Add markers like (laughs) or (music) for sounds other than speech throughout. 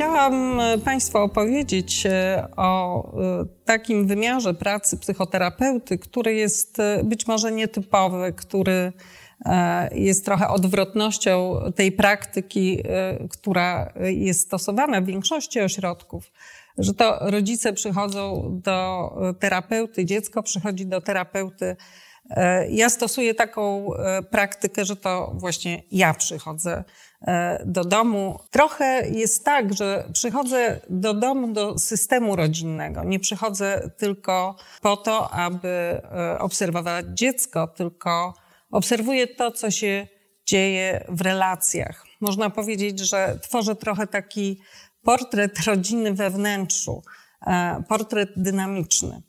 Chciałam e, Państwu opowiedzieć e, o e, takim wymiarze pracy psychoterapeuty, który jest być może nietypowy, który jest trochę odwrotnością tej praktyki, która jest stosowana w większości ośrodków, że to rodzice przychodzą do terapeuty, dziecko przychodzi do terapeuty. Ja stosuję taką praktykę, że to właśnie ja przychodzę do domu. Trochę jest tak, że przychodzę do domu, do systemu rodzinnego. Nie przychodzę tylko po to, aby e, obserwować dziecko, tylko obserwuję to, co się dzieje w relacjach. Można powiedzieć, że tworzę trochę taki portret rodziny we wnętrzu, e, portret dynamiczny.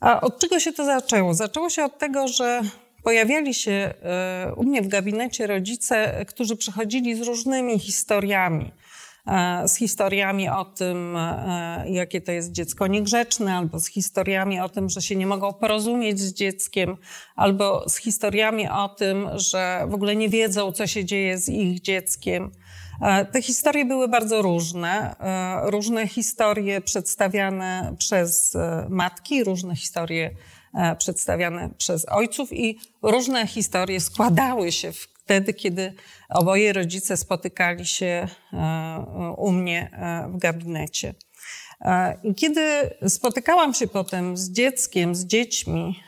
A od czego się to zaczęło? Zaczęło się od tego, że pojawiali się e, u mnie w gabinecie rodzice, którzy przychodzili z różnymi historiami. E, z historiami o tym, e, jakie to jest dziecko niegrzeczne, albo z historiami o tym, że się nie mogą porozumieć z dzieckiem, albo z historiami o tym, że w ogóle nie wiedzą, co się dzieje z ich dzieckiem. Te historie były bardzo różne. Różne historie przedstawiane przez matki, różne historie przedstawiane przez ojców i różne historie składały się wtedy, kiedy oboje rodzice spotykali się e, u mnie e, w gabinecie. I kiedy spotykałam się potem z dzieckiem, z dziećmi,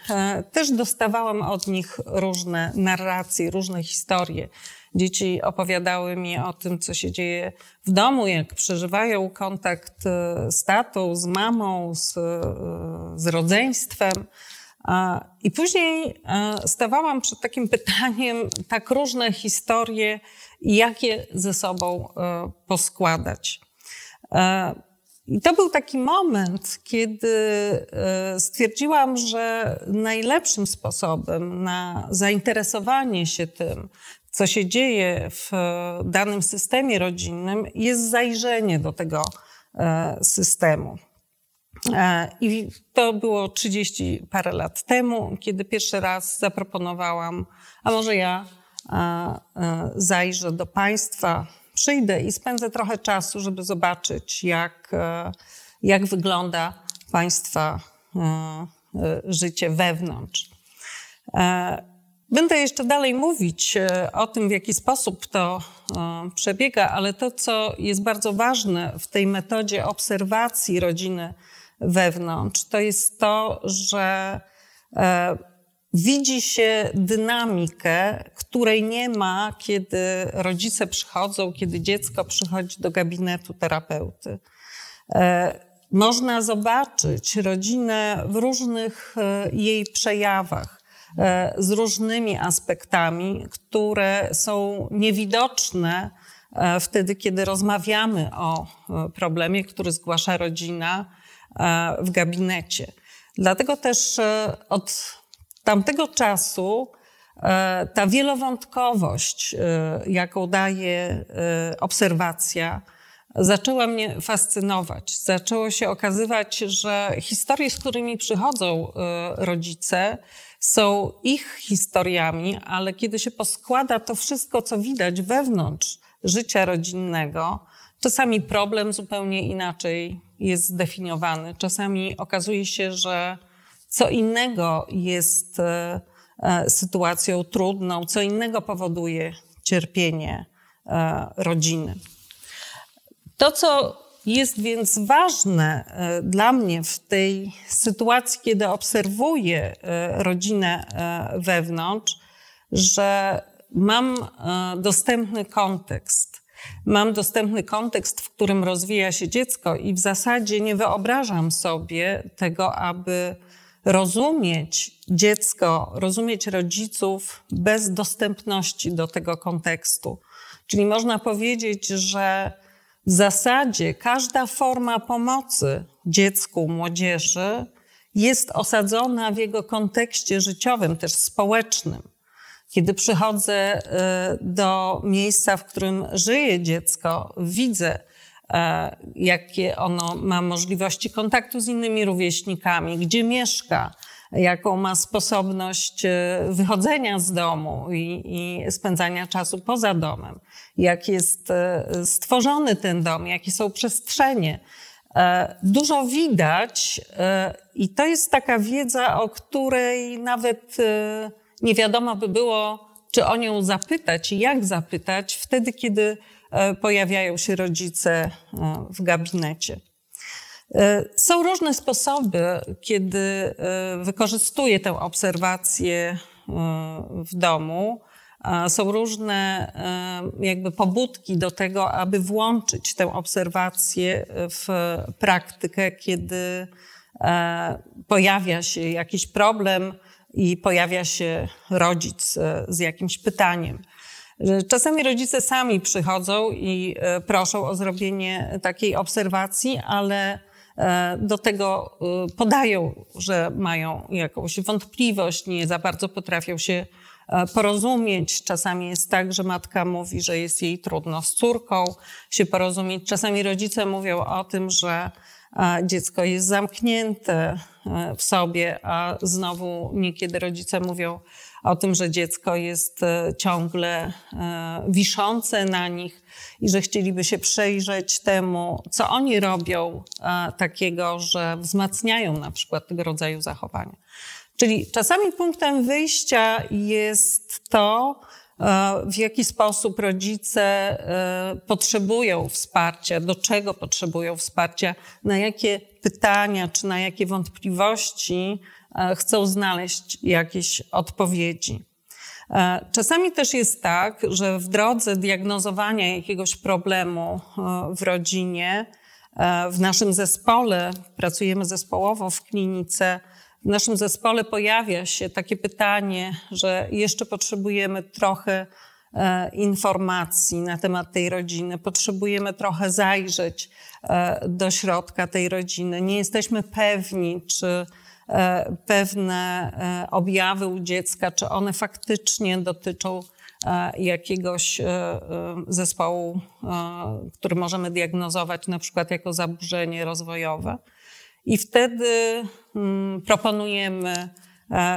też dostawałam od nich różne narracje, różne historie. Dzieci opowiadały mi o tym, co się dzieje w domu, jak przeżywają kontakt z tatą, z mamą, z, z rodzeństwem. I później stawałam przed takim pytaniem, tak różne historie, jakie ze sobą e, poskładać. E, I to był taki moment, kiedy e, stwierdziłam, że najlepszym sposobem na zainteresowanie się tym, co się dzieje w danym systemie rodzinnym, jest zajrzenie do tego systemu. E, I to było 30 parę lat temu, kiedy pierwszy raz zaproponowałam, a może ja e, e, zajrzę do Państwa, przyjdę i spędzę trochę czasu, żeby zobaczyć, jak, jak wygląda Państwa życie wewnątrz. Będę jeszcze dalej mówić o tym, w jaki sposób to przebiega, ale to, co jest bardzo ważne w tej metodzie obserwacji rodziny wewnątrz, to jest to, że e, widzi się dynamikę, której nie ma, kiedy rodzice przychodzą, kiedy dziecko przychodzi do gabinetu terapeuty. E, można zobaczyć rodzinę w różnych e, jej przejawach, z różnymi aspektami, które są niewidoczne wtedy, kiedy rozmawiamy o problemie, który zgłasza rodzina E, w gabinecie. Dlatego też e, od tamtego czasu e, ta wielowątkowość, jaką daje obserwacja, zaczęła mnie fascynować. Zaczęło się okazywać, że historie, z którymi przychodzą rodzice, są ich historiami, ale kiedy się poskłada to wszystko, co widać wewnątrz życia rodzinnego, czasami problem zupełnie inaczej jest zdefiniowany. Czasami okazuje się, że co innego jest e, e, sytuacją trudną, co innego powoduje cierpienie e, rodziny. To, co jest więc ważne dla mnie w tej sytuacji, kiedy obserwuję rodzinę wewnątrz, że mam dostępny kontekst Mam dostępny kontekst, w którym rozwija się dziecko, i w zasadzie nie wyobrażam sobie tego, aby rozumieć dziecko, rozumieć rodziców bez dostępności do tego kontekstu. Czyli można powiedzieć, że W zasadzie każda forma pomocy dziecku, młodzieży jest osadzona w jego kontekście życiowym, też społecznym. Kiedy przychodzę y, do miejsca, w którym żyje dziecko, widzę, e, jakie ono ma możliwości kontaktu z innymi rówieśnikami, gdzie mieszka, jaką ma sposobność e, wychodzenia z domu i, i, spędzania czasu poza domem, jak jest e, stworzony ten dom, jakie są przestrzenie. E, dużo widać i to jest taka wiedza, o której nawet nie wiadomo by było, czy o nią zapytać i jak zapytać wtedy, kiedy pojawiają się rodzice w gabinecie. E, są różne sposoby, kiedy e, wykorzystuję tę obserwację e, w domu. Są różne jakby pobudki do tego, aby włączyć tę obserwację w praktykę, kiedy pojawia się jakiś problem i pojawia się rodzic z jakimś pytaniem. Czasami rodzice sami przychodzą i proszą o zrobienie takiej obserwacji, ale do tego e, podają, że mają jakąś wątpliwość, nie za bardzo potrafią się e, porozumieć. Czasami jest tak, że matka mówi, że jest jej trudno z córką się porozumieć. Czasami rodzice mówią o tym, że dziecko jest zamknięte w sobie, a znowu niekiedy rodzice mówią o tym, że dziecko jest ciągle wiszące na nich i że chcieliby się przejrzeć temu, co oni robią takiego, że wzmacniają na przykład tego rodzaju zachowania. Czyli czasami punktem wyjścia jest to, w jaki sposób rodzice e, potrzebują wsparcia, do czego potrzebują wsparcia, na jakie pytania czy na jakie wątpliwości e, chcą znaleźć jakieś odpowiedzi. E, czasami też jest tak, że w drodze diagnozowania jakiegoś problemu e, w rodzinie, e, w naszym zespole, pracujemy zespołowo w klinice, w naszym zespole pojawia się takie pytanie, że jeszcze potrzebujemy trochę informacji na temat tej rodziny, potrzebujemy trochę zajrzeć do środka tej rodziny. Nie jesteśmy pewni, czy E, pewne e, objawy u dziecka, czy one faktycznie dotyczą e, jakiegoś zespołu, który możemy diagnozować na przykład jako zaburzenie rozwojowe. I wtedy mm, proponujemy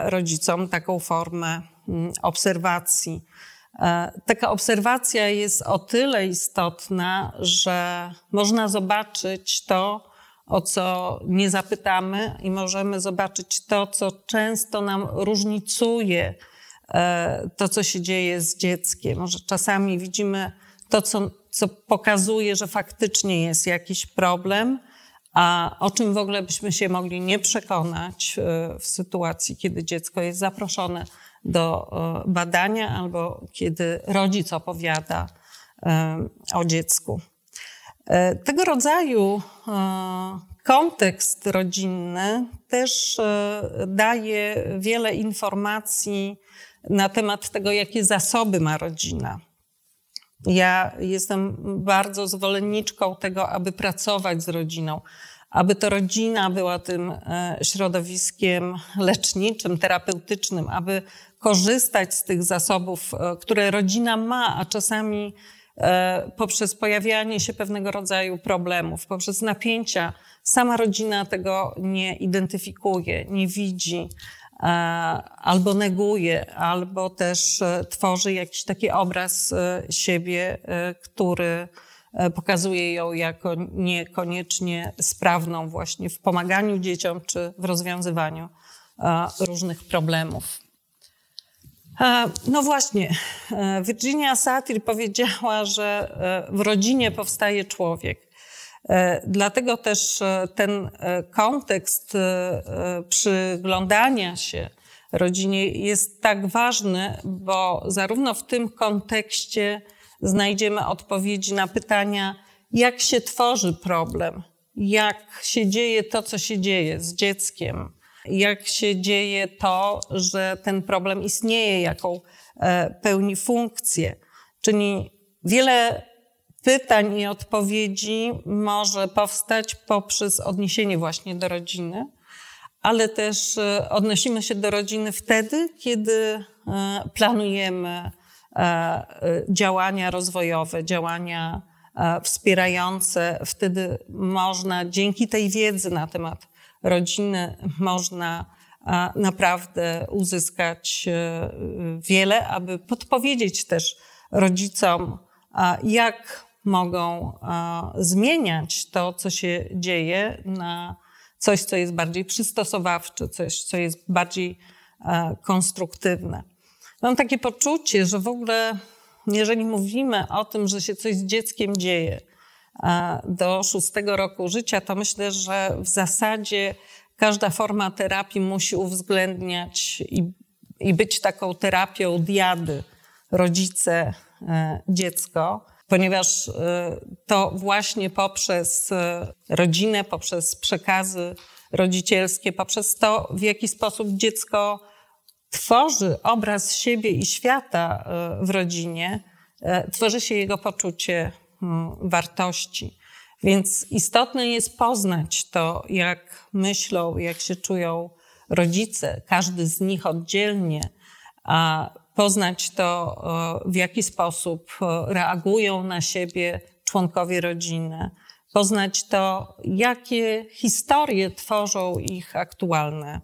rodzicom taką formę mm, obserwacji. Taka obserwacja jest o tyle istotna, że można zobaczyć to, o co nie zapytamy, i możemy zobaczyć to, co często nam różnicuje e, to, co się dzieje z dzieckiem. Może czasami widzimy to, co, co pokazuje, że faktycznie jest jakiś problem, a o czym w ogóle byśmy się mogli nie przekonać e, w sytuacji, kiedy dziecko jest zaproszone do e, badania albo kiedy rodzic opowiada o dziecku. E, tego rodzaju e, kontekst rodzinny też e, daje wiele informacji na temat tego, jakie zasoby ma rodzina. Ja jestem bardzo zwolenniczką tego, aby pracować z rodziną, aby to rodzina była tym środowiskiem leczniczym, terapeutycznym, aby korzystać z tych zasobów, które rodzina ma, a czasami poprzez pojawianie się pewnego rodzaju problemów, poprzez napięcia. Sama rodzina tego nie identyfikuje, nie widzi, e, albo neguje, albo też e, tworzy jakiś taki obraz siebie, który pokazuje ją jako niekoniecznie sprawną właśnie w pomaganiu dzieciom czy w rozwiązywaniu różnych problemów. No właśnie, e, Virginia Satir powiedziała, że e, w rodzinie powstaje człowiek. E, dlatego też ten kontekst przyglądania się rodzinie jest tak ważny, bo zarówno w tym kontekście znajdziemy odpowiedzi na pytania, jak się tworzy problem, jak się dzieje to, co się dzieje z dzieckiem, jak się dzieje to, że ten problem istnieje, jaką e, pełni funkcję. Czyli wiele pytań i odpowiedzi może powstać poprzez odniesienie właśnie do rodziny, ale też e, odnosimy się do rodziny wtedy, kiedy e, planujemy działania rozwojowe, działania wspierające. Wtedy można dzięki tej wiedzy na temat rodziny można naprawdę uzyskać wiele, aby podpowiedzieć też rodzicom, jak mogą zmieniać to, co się dzieje, na coś, co jest bardziej przystosowawcze, coś, co jest bardziej konstruktywne. Mam takie poczucie, że w ogóle, jeżeli mówimy o tym, że się coś z dzieckiem dzieje do szóstego roku życia, to myślę, że w zasadzie każda forma terapii musi uwzględniać i, i być taką terapią diady rodzice, e, dziecko ponieważ y, to właśnie poprzez y, rodzinę, poprzez przekazy rodzicielskie, poprzez to, w jaki sposób dziecko tworzy obraz siebie i świata w rodzinie, tworzy się jego poczucie wartości. Więc istotne jest poznać to, jak myślą, jak się czują rodzice, każdy z nich oddzielnie, a poznać to, e, w jaki sposób e, reagują na siebie członkowie rodziny, poznać to, jakie historie tworzą ich aktualne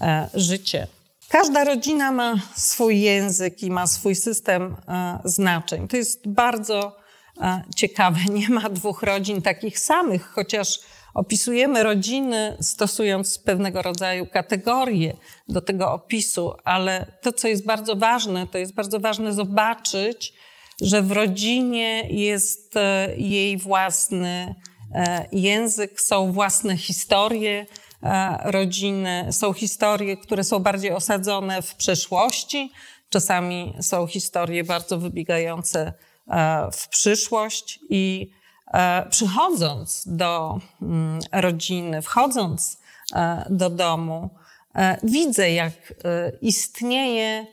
e, życie. Każda rodzina ma swój język i ma swój system znaczeń. To jest bardzo ciekawe. (laughs) Nie ma dwóch rodzin takich samych, chociaż Opisujemy rodziny stosując pewnego rodzaju kategorie do tego opisu, ale to, co jest bardzo ważne, to jest bardzo ważne zobaczyć, że w rodzinie jest e, jej własny e, język, są własne historie e, rodziny, są historie, które są bardziej osadzone w przeszłości, czasami są historie bardzo wybiegające w przyszłość i E, przychodząc do mm, rodziny, wchodząc e, do domu, e, widzę, jak istnieje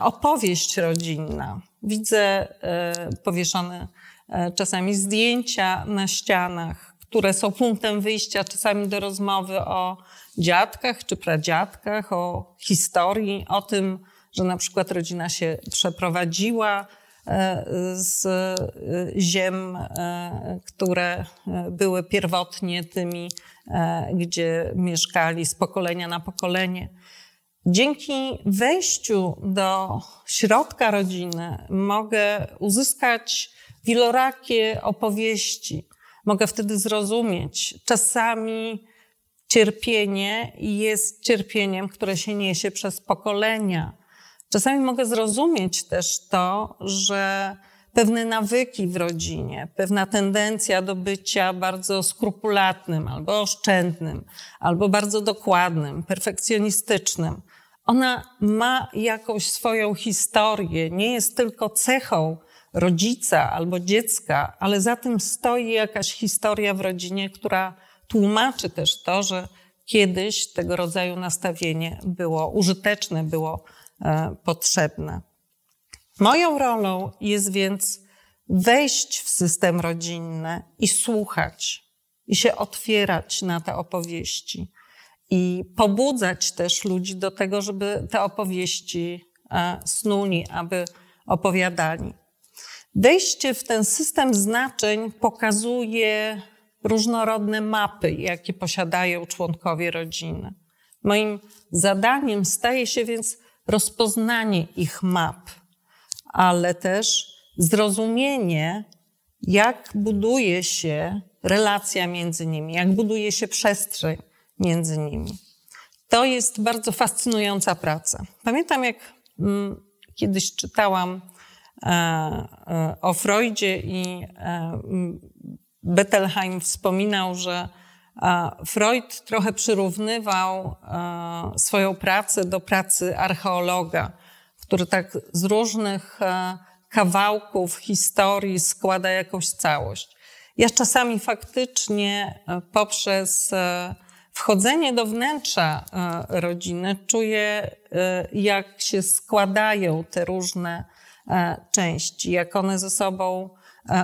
opowieść rodzinna. Widzę powieszone czasami zdjęcia na ścianach, które są punktem wyjścia czasami do rozmowy o dziadkach czy pradziadkach, o historii, o tym, że na przykład rodzina się przeprowadziła, E, z e, ziem, e, które były pierwotnie tymi, gdzie mieszkali z pokolenia na pokolenie. Dzięki wejściu do środka rodziny mogę uzyskać wielorakie opowieści. Mogę wtedy zrozumieć. Czasami cierpienie jest cierpieniem, które się niesie przez pokolenia Czasami mogę zrozumieć też to, że pewne nawyki w rodzinie, pewna tendencja do bycia bardzo skrupulatnym albo oszczędnym, albo bardzo dokładnym, perfekcjonistycznym, ona ma jakąś swoją historię, nie jest tylko cechą rodzica albo dziecka, ale za tym stoi jakaś historia w rodzinie, która tłumaczy też to, że kiedyś tego rodzaju nastawienie było użyteczne, było potrzebne. Moją rolą jest więc wejść w system rodzinny i słuchać, i się otwierać na te opowieści, i pobudzać też ludzi do tego, żeby te opowieści e, snuli, aby opowiadali. Wejście w ten system znaczeń pokazuje różnorodne mapy, jakie posiadają członkowie rodziny. Moim zadaniem staje się więc rozpoznanie ich map, ale też zrozumienie, jak buduje się relacja między nimi, jak buduje się przestrzeń między nimi. To jest bardzo fascynująca praca. Pamiętam, jak mm, kiedyś czytałam e, e, o Freudzie i e, Bettelheim wspominał, że Freud trochę przyrównywał e, swoją pracę do pracy archeologa, który tak z różnych e, kawałków historii składa jakąś całość. Ja czasami faktycznie e, poprzez wchodzenie do wnętrza rodziny czuję, jak się składają te różne części, jak one ze sobą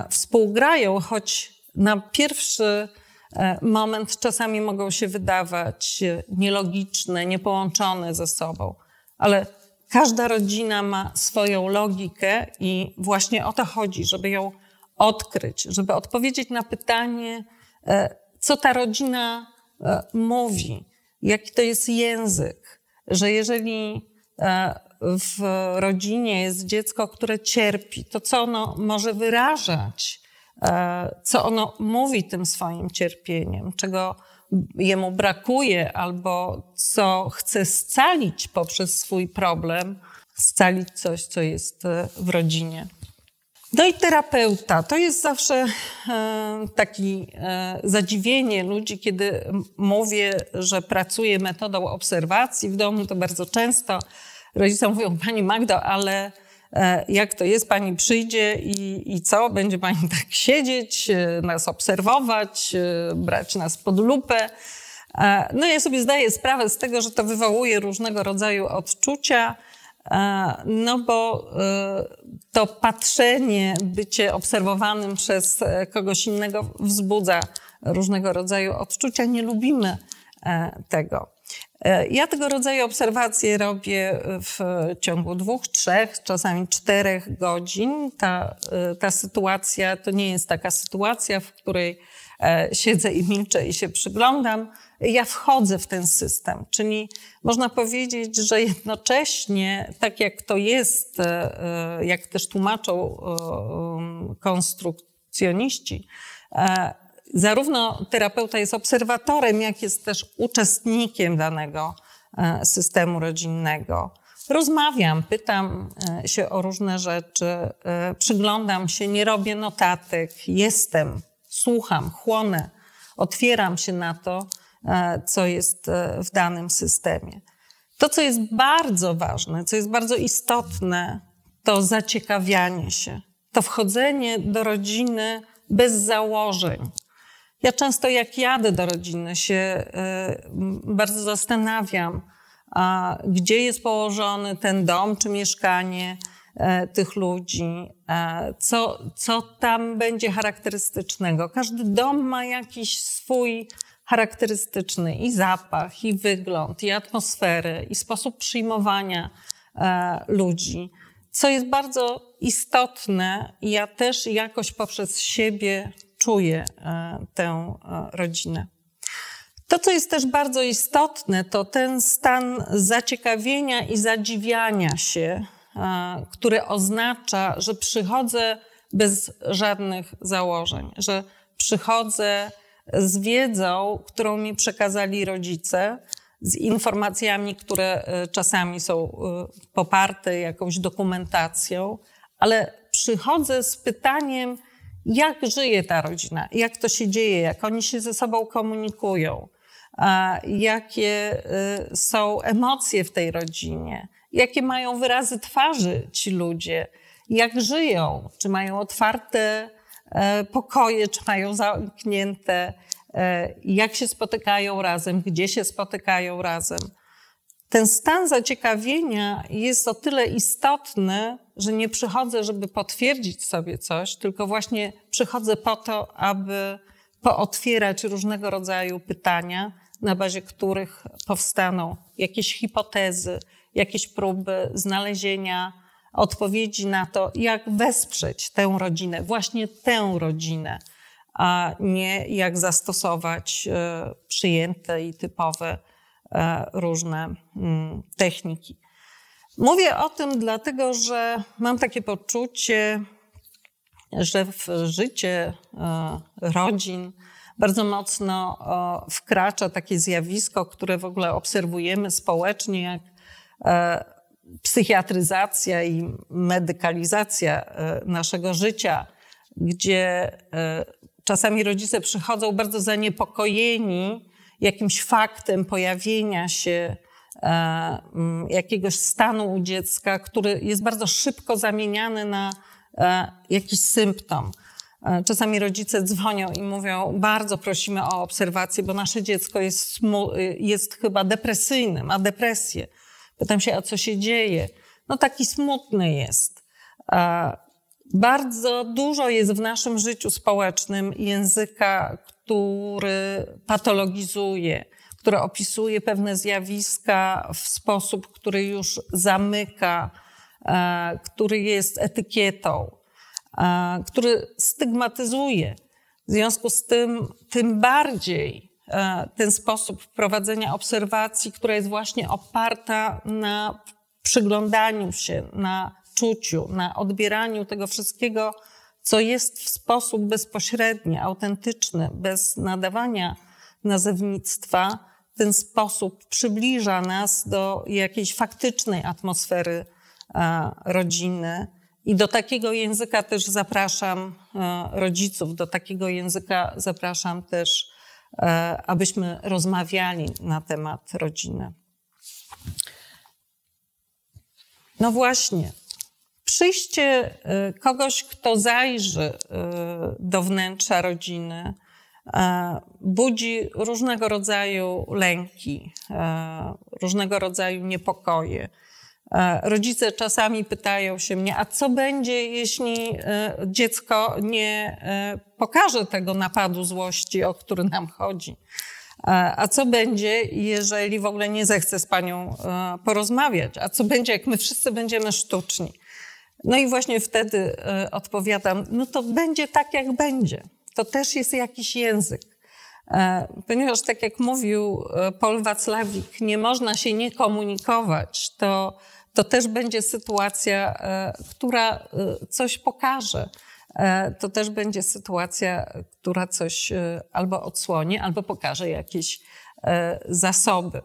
współgrają, choć na pierwszy moment czasami mogą się wydawać nielogiczne, niepołączone ze sobą, ale każda rodzina ma swoją logikę i właśnie o to chodzi, żeby ją odkryć, żeby odpowiedzieć na pytanie, co ta rodzina mówi, jaki to jest język, że jeżeli e, w rodzinie jest dziecko, które cierpi, to co ono może wyrażać, e, co ono mówi tym swoim cierpieniem, czego jemu brakuje albo co chce scalić poprzez swój problem, scalić coś, co jest e, w rodzinie. No i terapeuta. To jest zawsze e, takie zadziwienie ludzi, kiedy mówię, że pracuję metodą obserwacji w domu. To bardzo często rodzice mówią, Pani Magdo, ale e, jak to jest, Pani przyjdzie i, i co? Będzie Pani tak siedzieć, e, nas obserwować, brać nas pod lupę. No ja sobie zdaję sprawę z tego, że to wywołuje różnego rodzaju odczucia, no bo to patrzenie, bycie obserwowanym przez e, kogoś innego wzbudza różnego rodzaju odczucia. Nie lubimy e, tego. E, ja tego rodzaju obserwacje robię w ciągu dwóch, trzech, czasami czterech godzin. Ta, ta sytuacja to nie jest taka sytuacja, w której siedzę i milczę i się przyglądam ja wchodzę w ten system. Czyli można powiedzieć, że jednocześnie, tak jak to jest, e, e, jak też tłumaczą e, konstrukcjoniści, zarówno terapeuta jest obserwatorem, jak jest też uczestnikiem danego systemu rodzinnego. Rozmawiam, pytam się o różne rzeczy, przyglądam się, nie robię notatek, jestem, słucham, chłonę, otwieram się na to E, co jest e, w danym systemie. To, co jest bardzo ważne, co jest bardzo istotne, to zaciekawianie się, to wchodzenie do rodziny bez założeń. Ja często, jak jadę do rodziny, się e, bardzo zastanawiam, gdzie jest położony ten dom czy mieszkanie tych ludzi, co, co tam będzie charakterystycznego. Każdy dom ma jakiś swój charakterystyczny i zapach, i wygląd, i atmosferę, i sposób przyjmowania e, ludzi, co jest bardzo istotne. Ja też jakoś poprzez siebie czuję e, tę e, rodzinę. To, co jest też bardzo istotne, to ten stan zaciekawienia i zadziwiania się, który oznacza, że przychodzę bez żadnych założeń, że przychodzę z wiedzą, którą mi przekazali rodzice, z informacjami, które e, czasami są e, poparte jakąś dokumentacją, ale przychodzę z pytaniem, jak żyje ta rodzina, jak to się dzieje, jak oni się ze sobą komunikują, jakie e, są emocje w tej rodzinie, jakie mają wyrazy twarzy ci ludzie, jak żyją, czy mają otwarte E, pokoje, czy mają zamknięte, e, jak się spotykają razem, gdzie się spotykają razem. Ten stan zaciekawienia jest o tyle istotny, że nie przychodzę, żeby potwierdzić sobie coś, tylko właśnie przychodzę po to, aby pootwierać różnego rodzaju pytania, na bazie których powstaną jakieś hipotezy, jakieś próby znalezienia odpowiedzi na to, jak wesprzeć tę rodzinę, właśnie tę rodzinę, a nie jak zastosować e, przyjęte i typowe różne mm, techniki. Mówię o tym dlatego, że mam takie poczucie, że w życie e, rodzin bardzo mocno wkracza takie zjawisko, które w ogóle obserwujemy społecznie, jak psychiatryzacja i medykalizacja e, naszego życia, gdzie e, czasami rodzice przychodzą bardzo zaniepokojeni jakimś faktem pojawienia się e, jakiegoś stanu u dziecka, który jest bardzo szybko zamieniany na jakiś symptom. Czasami rodzice dzwonią i mówią: Bardzo prosimy o obserwację, bo nasze dziecko jest, jest chyba depresyjne, ma depresję. Pytam się, a co się dzieje? No taki smutny jest. Bardzo dużo jest w naszym życiu społecznym języka, który patologizuje, który opisuje pewne zjawiska w sposób, który już zamyka, e, który jest etykietą, e, który stygmatyzuje. W związku z tym, tym bardziej e, ten sposób prowadzenia obserwacji, która jest właśnie oparta na przyglądaniu się, na czuciu, na odbieraniu tego wszystkiego, co jest w sposób bezpośredni, autentyczny, bez nadawania nazewnictwa, ten sposób przybliża nas do jakiejś faktycznej atmosfery rodziny. I do takiego języka też zapraszam e, rodziców, do takiego języka zapraszam też, e, abyśmy rozmawiali na temat rodziny. No właśnie, przyjście y, kogoś, kto zajrzy y, do wnętrza rodziny, y, budzi różnego rodzaju lęki, różnego rodzaju niepokoje. Rodzice czasami pytają się mnie, a co będzie, jeśli dziecko nie pokaże tego napadu złości, o który nam chodzi? A co będzie, jeżeli w ogóle nie zechce z panią porozmawiać? A co będzie, jak my wszyscy będziemy sztuczni? No i właśnie wtedy e, odpowiadam, no to będzie tak, jak będzie. To też jest jakiś język. E, ponieważ tak jak mówił e, Paul Wacławik, nie można się nie komunikować, to, to też będzie sytuacja, która coś pokaże. To też będzie sytuacja, która coś albo odsłoni, albo pokaże jakieś zasoby.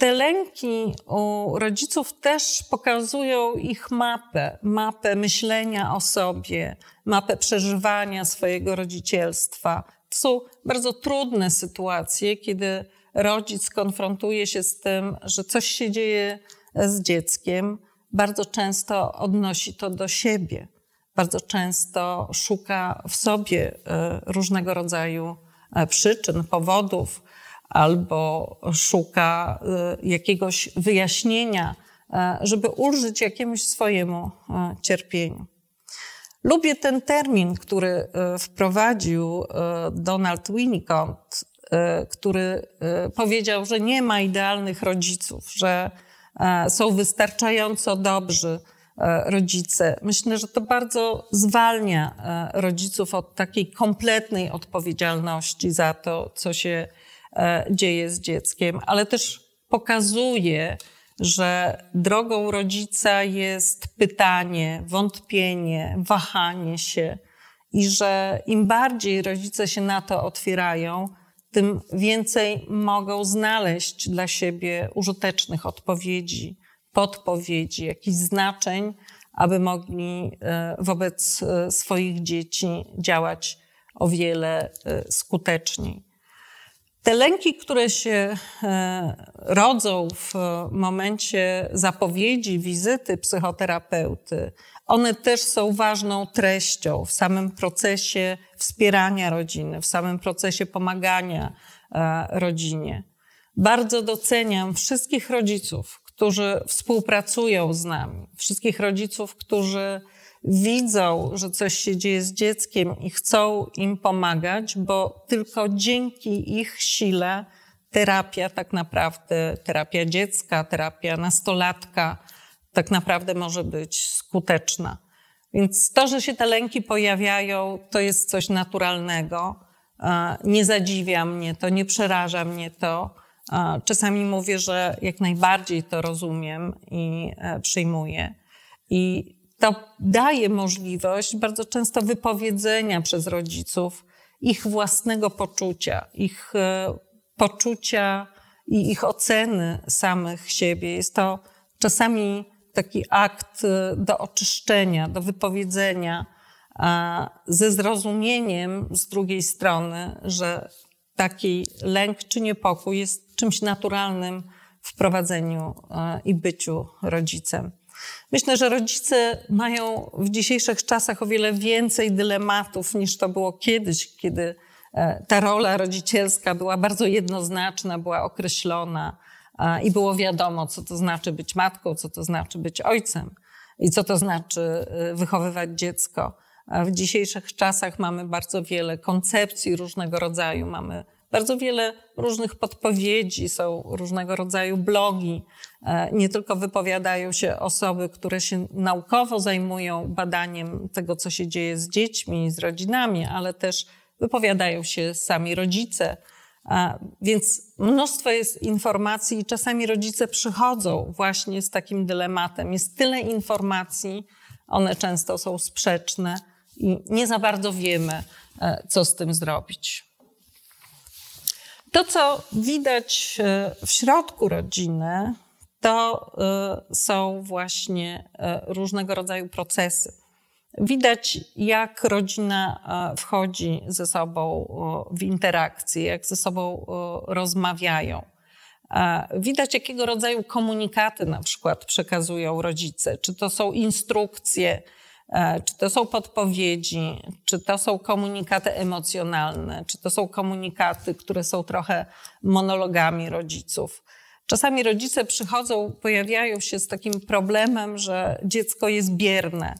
Te lęki u rodziców też pokazują ich mapę, mapę myślenia o sobie, mapę przeżywania swojego rodzicielstwa. To są bardzo trudne sytuacje, kiedy rodzic konfrontuje się z tym, że coś się dzieje z dzieckiem, bardzo często odnosi to do siebie, bardzo często szuka w sobie e, różnego rodzaju e, przyczyn, powodów, albo szuka y, jakiegoś wyjaśnienia, e, żeby ulżyć jakiemuś swojemu e, cierpieniu. Lubię ten termin, który e, wprowadził Donald Winnicott, który powiedział, że nie ma idealnych rodziców, że są wystarczająco dobrzy rodzice. Myślę, że to bardzo zwalnia rodziców od takiej kompletnej odpowiedzialności za to, co się dzieje z dzieckiem, ale też pokazuje, że drogą rodzica jest pytanie, wątpienie, wahanie się i że im bardziej rodzice się na to otwierają, tym więcej mogą znaleźć dla siebie użytecznych odpowiedzi, podpowiedzi, jakichś znaczeń, aby mogli e, wobec e, swoich dzieci działać o wiele skuteczniej. Te lęki, które się e, rodzą w momencie zapowiedzi wizyty psychoterapeuty, one też są ważną treścią w samym procesie wspierania rodziny, w samym procesie pomagania e, rodzinie. Bardzo doceniam wszystkich rodziców, którzy współpracują z nami, wszystkich rodziców, którzy widzą, że coś się dzieje z dzieckiem i chcą im pomagać, bo tylko dzięki ich sile terapia tak naprawdę, terapia dziecka, terapia nastolatka tak naprawdę może być skuteczna. Więc to, że się te lęki pojawiają, to jest coś naturalnego. Nie zadziwia mnie to, nie przeraża mnie to. Czasami mówię, że jak najbardziej to rozumiem i e, przyjmuję. I to daje możliwość bardzo często wypowiedzenia przez rodziców ich własnego poczucia, ich e, poczucia i ich oceny samych siebie. Jest to czasami taki akt e, do oczyszczenia, do wypowiedzenia, ze zrozumieniem z drugiej strony, że taki lęk czy niepokój jest czymś naturalnym w prowadzeniu e, i byciu rodzicem. Myślę, że rodzice mają w dzisiejszych czasach o wiele więcej dylematów niż to było kiedyś, kiedy e, ta rola rodzicielska była bardzo jednoznaczna, była określona i było wiadomo, co to znaczy być matką, co to znaczy być ojcem. I co to znaczy wychowywać dziecko? W dzisiejszych czasach mamy bardzo wiele koncepcji różnego rodzaju, mamy bardzo wiele różnych podpowiedzi, są różnego rodzaju blogi. E, nie tylko wypowiadają się osoby, które się naukowo zajmują badaniem tego, co się dzieje z dziećmi, z rodzinami, ale też wypowiadają się sami rodzice. E, więc mnóstwo jest informacji i czasami rodzice przychodzą właśnie z takim dylematem. Jest tyle informacji, one często są sprzeczne i nie za bardzo wiemy, e, co z tym zrobić. To, co widać e, w środku rodziny, to e, są właśnie różnego rodzaju procesy. Widać, jak rodzina wchodzi ze sobą w interakcję, jak ze sobą rozmawiają. Widać, jakiego rodzaju komunikaty na przykład przekazują rodzice. Czy to są instrukcje, E, czy to są podpowiedzi, czy to są komunikaty emocjonalne, czy to są komunikaty, które są trochę monologami rodziców. Czasami rodzice przychodzą, pojawiają się z takim problemem, że dziecko jest bierne.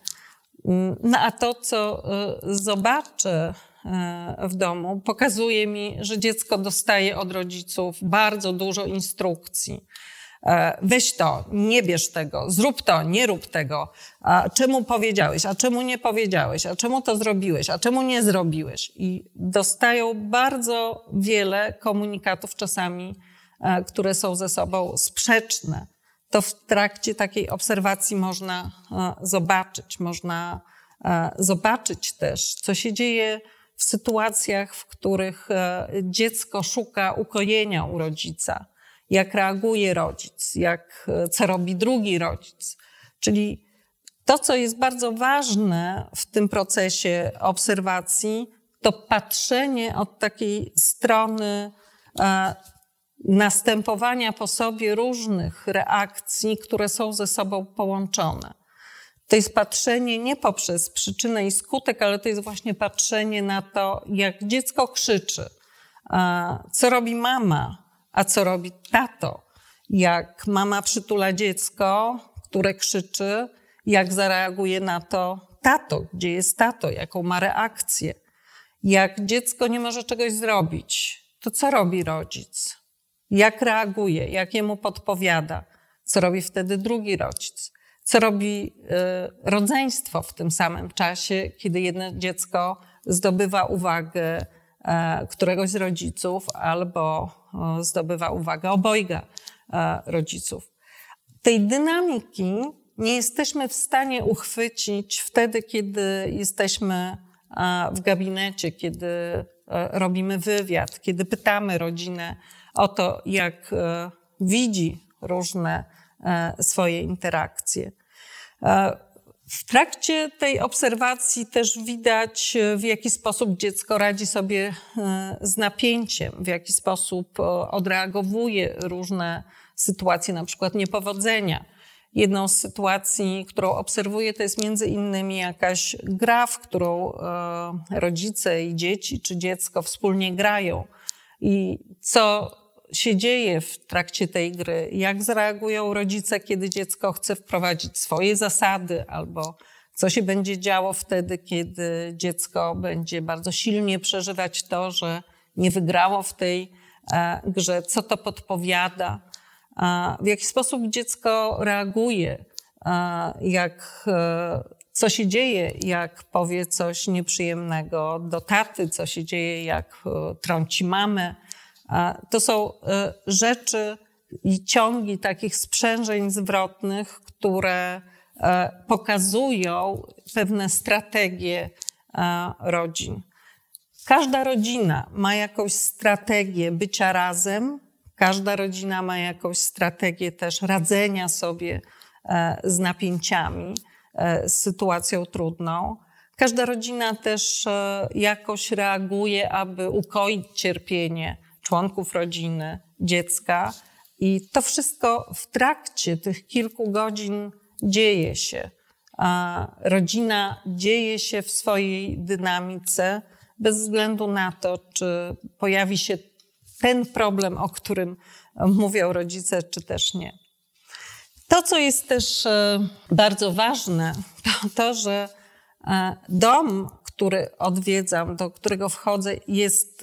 No a to, co e, zobaczę e, w domu, pokazuje mi, że dziecko dostaje od rodziców bardzo dużo instrukcji. E, weź to, nie bierz tego, zrób to, nie rób tego. A czemu powiedziałeś, a czemu nie powiedziałeś, a czemu to zrobiłeś, a czemu nie zrobiłeś? I dostają bardzo wiele komunikatów czasami, e, które są ze sobą sprzeczne. To w trakcie takiej obserwacji można e, zobaczyć. Można zobaczyć też, co się dzieje w sytuacjach, w których dziecko szuka ukojenia u rodzica jak reaguje rodzic, jak, co robi drugi rodzic. Czyli to, co jest bardzo ważne w tym procesie obserwacji, to patrzenie od takiej strony e, następowania po sobie różnych reakcji, które są ze sobą połączone. To jest patrzenie nie poprzez przyczynę i skutek, ale to jest właśnie patrzenie na to, jak dziecko krzyczy, e, co robi mama, a co robi tato? Jak mama przytula dziecko, które krzyczy, jak zareaguje na to tato? Gdzie jest tato? Jaką ma reakcję? Jak dziecko nie może czegoś zrobić, to co robi rodzic? Jak reaguje? Jak jemu podpowiada? Co robi wtedy drugi rodzic? Co robi y, rodzeństwo w tym samym czasie, kiedy jedno dziecko zdobywa uwagę któregoś z rodziców albo e, zdobywa uwagę obojga e, rodziców. Tej dynamiki nie jesteśmy w stanie uchwycić wtedy, kiedy jesteśmy w gabinecie, kiedy robimy wywiad, kiedy pytamy rodzinę o to, jak widzi różne swoje interakcje. W trakcie tej obserwacji też widać, w jaki sposób dziecko radzi sobie e, z napięciem, w jaki sposób e, odreagowuje różne sytuacje, na przykład niepowodzenia. Jedną z sytuacji, którą obserwuję, to jest między innymi jakaś gra, w którą e, rodzice i dzieci czy dziecko wspólnie grają. I co się dzieje w trakcie tej gry, jak zareagują rodzice, kiedy dziecko chce wprowadzić swoje zasady, albo co się będzie działo wtedy, kiedy dziecko będzie bardzo silnie przeżywać to, że nie wygrało w tej e, grze, co to podpowiada, w jaki sposób dziecko reaguje, jak, e, co się dzieje, jak powie coś nieprzyjemnego do taty, co się dzieje, jak e, trąci mamę to są e, rzeczy i ciągi takich sprzężeń zwrotnych, które e, pokazują pewne strategie e, rodzin. Każda rodzina ma jakąś strategię bycia razem, każda rodzina ma jakąś strategię też radzenia sobie z napięciami, z sytuacją trudną. Każda rodzina też jakoś reaguje, aby ukoić cierpienie członków rodziny, dziecka. I to wszystko w trakcie tych kilku godzin dzieje się. A rodzina dzieje się w swojej dynamice, bez względu na to, czy pojawi się ten problem, o którym mówią rodzice, czy też nie. To, co jest też bardzo ważne, to to, że dom, który odwiedzam, do którego wchodzę, jest,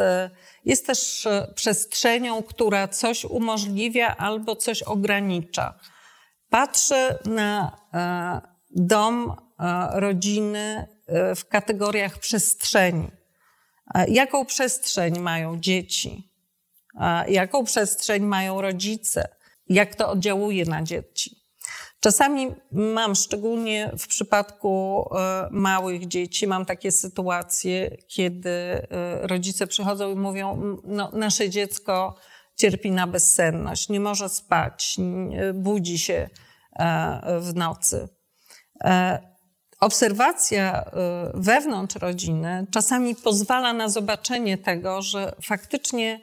jest też przestrzenią, która coś umożliwia albo coś ogranicza. Patrzę na dom rodziny w kategoriach przestrzeni. Jaką przestrzeń mają dzieci? Jaką przestrzeń mają rodzice? Jak to oddziałuje na dzieci? Czasami mam, szczególnie w przypadku e, małych dzieci, mam takie sytuacje, kiedy e, rodzice przychodzą i mówią: no, Nasze dziecko cierpi na bezsenność, nie może spać, budzi się e, w nocy. Obserwacja wewnątrz rodziny czasami pozwala na zobaczenie tego, że faktycznie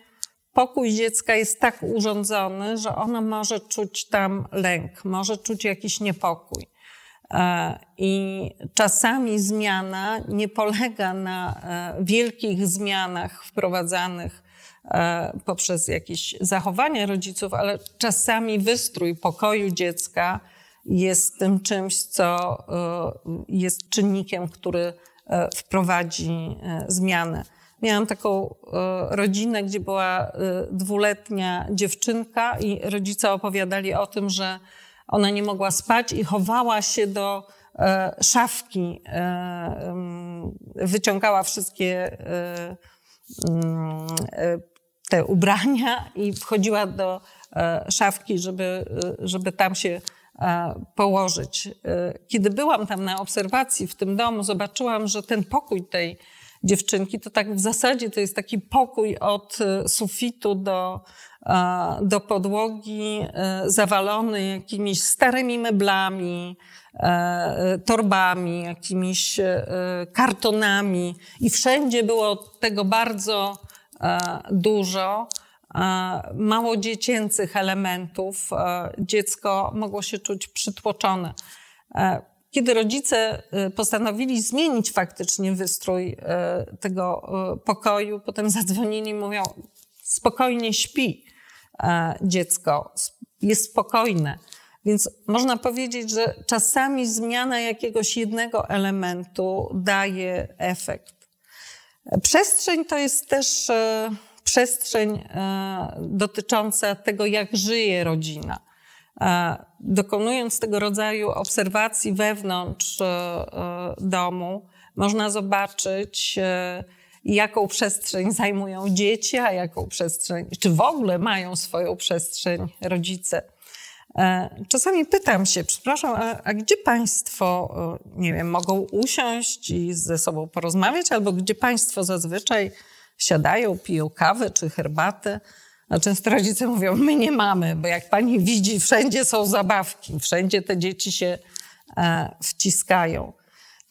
pokój dziecka jest tak urządzony, że ono może czuć tam lęk, może czuć jakiś niepokój. E, I czasami zmiana nie polega na e, wielkich zmianach wprowadzanych e, poprzez jakieś zachowania rodziców, ale czasami wystrój pokoju dziecka jest tym czymś, co jest czynnikiem, który wprowadzi zmianę. Miałam taką rodzinę, gdzie była dwuletnia dziewczynka i rodzice opowiadali o tym, że ona nie mogła spać i chowała się do szafki. Wyciągała wszystkie te ubrania i wchodziła do szafki, żeby, żeby tam się E, położyć. E, kiedy byłam tam na obserwacji w tym domu, zobaczyłam, że ten pokój tej dziewczynki to tak w zasadzie to jest taki pokój od e, sufitu do, do podłogi, zawalony jakimiś starymi meblami, torbami, jakimiś kartonami i wszędzie było tego bardzo dużo mało dziecięcych elementów, dziecko mogło się czuć przytłoczone. Kiedy rodzice y, postanowili zmienić faktycznie wystrój y, tego y, pokoju, potem zadzwonili i mówią: spokojnie śpi dziecko, jest spokojne. Więc można powiedzieć, że czasami zmiana jakiegoś jednego elementu daje efekt. Przestrzeń to jest też przestrzeń e, dotycząca tego, jak żyje rodzina. E, dokonując tego rodzaju obserwacji wewnątrz e, domu, można zobaczyć, jaką przestrzeń zajmują dzieci, a jaką przestrzeń, czy w ogóle mają swoją przestrzeń rodzice. Czasami pytam się, przepraszam, a, a, gdzie Państwo, nie wiem, mogą usiąść i ze sobą porozmawiać, albo gdzie Państwo zazwyczaj siadają, piją kawę czy herbatę. A często rodzice mówią, my nie mamy, bo jak pani widzi, wszędzie są zabawki, wszędzie te dzieci się e, wciskają.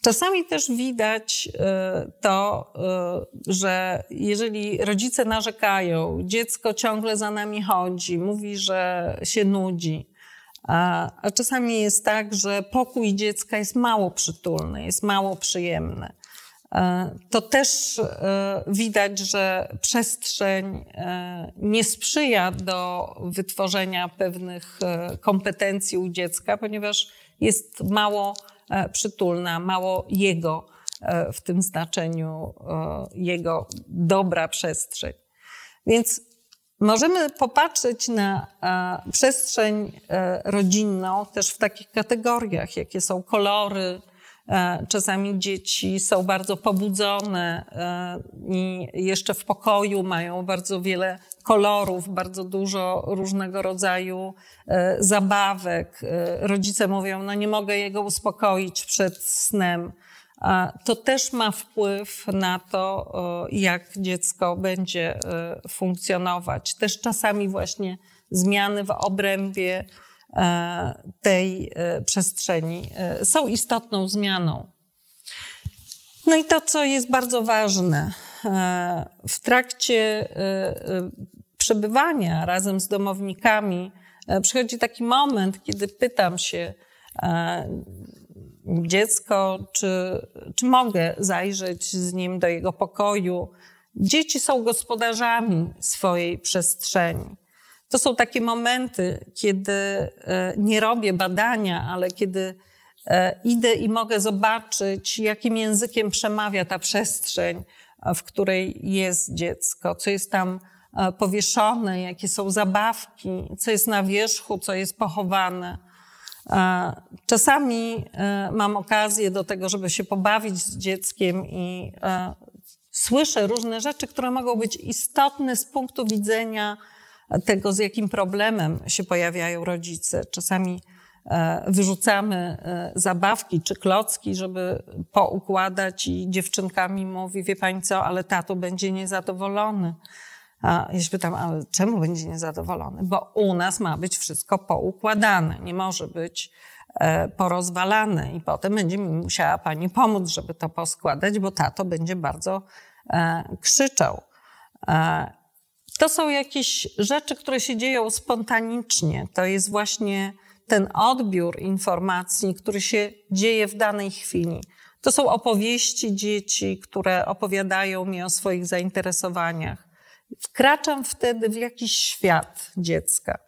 Czasami też widać e, to, e, że jeżeli rodzice narzekają, dziecko ciągle za nami chodzi, mówi, że się nudzi, a czasami jest tak, że pokój dziecka jest mało przytulny, jest mało przyjemny. E, to też e, widać, że przestrzeń e, nie sprzyja do wytworzenia pewnych kompetencji u dziecka, ponieważ jest mało przytulna, mało jego w tym znaczeniu, jego dobra przestrzeń. Więc możemy popatrzeć na przestrzeń rodzinną też w takich kategoriach, jakie są kolory, czasami dzieci są bardzo pobudzone e, i jeszcze w pokoju mają bardzo wiele kolorów, bardzo dużo różnego rodzaju e, zabawek. Rodzice mówią, no nie mogę jego uspokoić przed snem. To też ma wpływ na to, jak dziecko będzie funkcjonować. Też czasami właśnie zmiany w obrębie E, tej e, przestrzeni e, są istotną zmianą. No i to, co jest bardzo ważne, w trakcie przebywania razem z domownikami przychodzi taki moment, kiedy pytam się dziecko, czy, czy mogę zajrzeć z nim do jego pokoju. Dzieci są gospodarzami swojej przestrzeni. To są takie momenty, kiedy nie robię badania, ale kiedy idę i mogę zobaczyć, jakim językiem przemawia ta przestrzeń, w której jest dziecko, co jest tam powieszone, jakie są zabawki, co jest na wierzchu, co jest pochowane. Czasami e, mam okazję do tego, żeby się pobawić z dzieckiem i e, słyszę różne rzeczy, które mogą być istotne z punktu widzenia tego, z jakim problemem się pojawiają rodzice. Czasami e, wyrzucamy zabawki czy klocki, żeby poukładać i dziewczynka mi mówi, wie pani co, ale tato będzie niezadowolony. A ja się pytam, ale czemu będzie niezadowolony? Bo u nas ma być wszystko poukładane, nie może być e, porozwalane i potem będzie musiała pani pomóc, żeby to poskładać, bo tato będzie bardzo e, krzyczał. To są jakieś rzeczy, które się dzieją spontanicznie. To jest właśnie ten odbiór informacji, który się dzieje w danej chwili. To są opowieści dzieci, które opowiadają mi o swoich zainteresowaniach. Wkraczam wtedy w jakiś świat dziecka.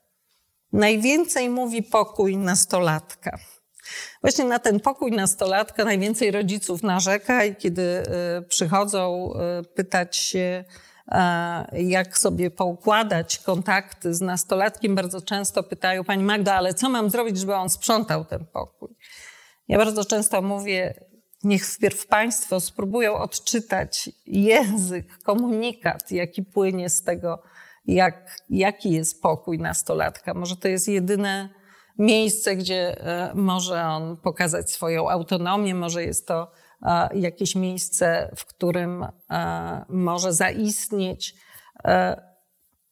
Najwięcej mówi pokój nastolatka. Właśnie na ten pokój nastolatka najwięcej rodziców narzeka i kiedy y, przychodzą y, pytać się, jak sobie poukładać kontakty z nastolatkiem, bardzo często pytają Pani Magda, ale co mam zrobić, żeby on sprzątał ten pokój? Ja bardzo często mówię, Niech wpierw Państwo spróbują odczytać język, komunikat, jaki płynie z tego, jak, jaki jest pokój nastolatka. Może to jest jedyne miejsce, gdzie e, może on pokazać swoją autonomię, może jest to e, jakieś miejsce, w którym e, może zaistnieć.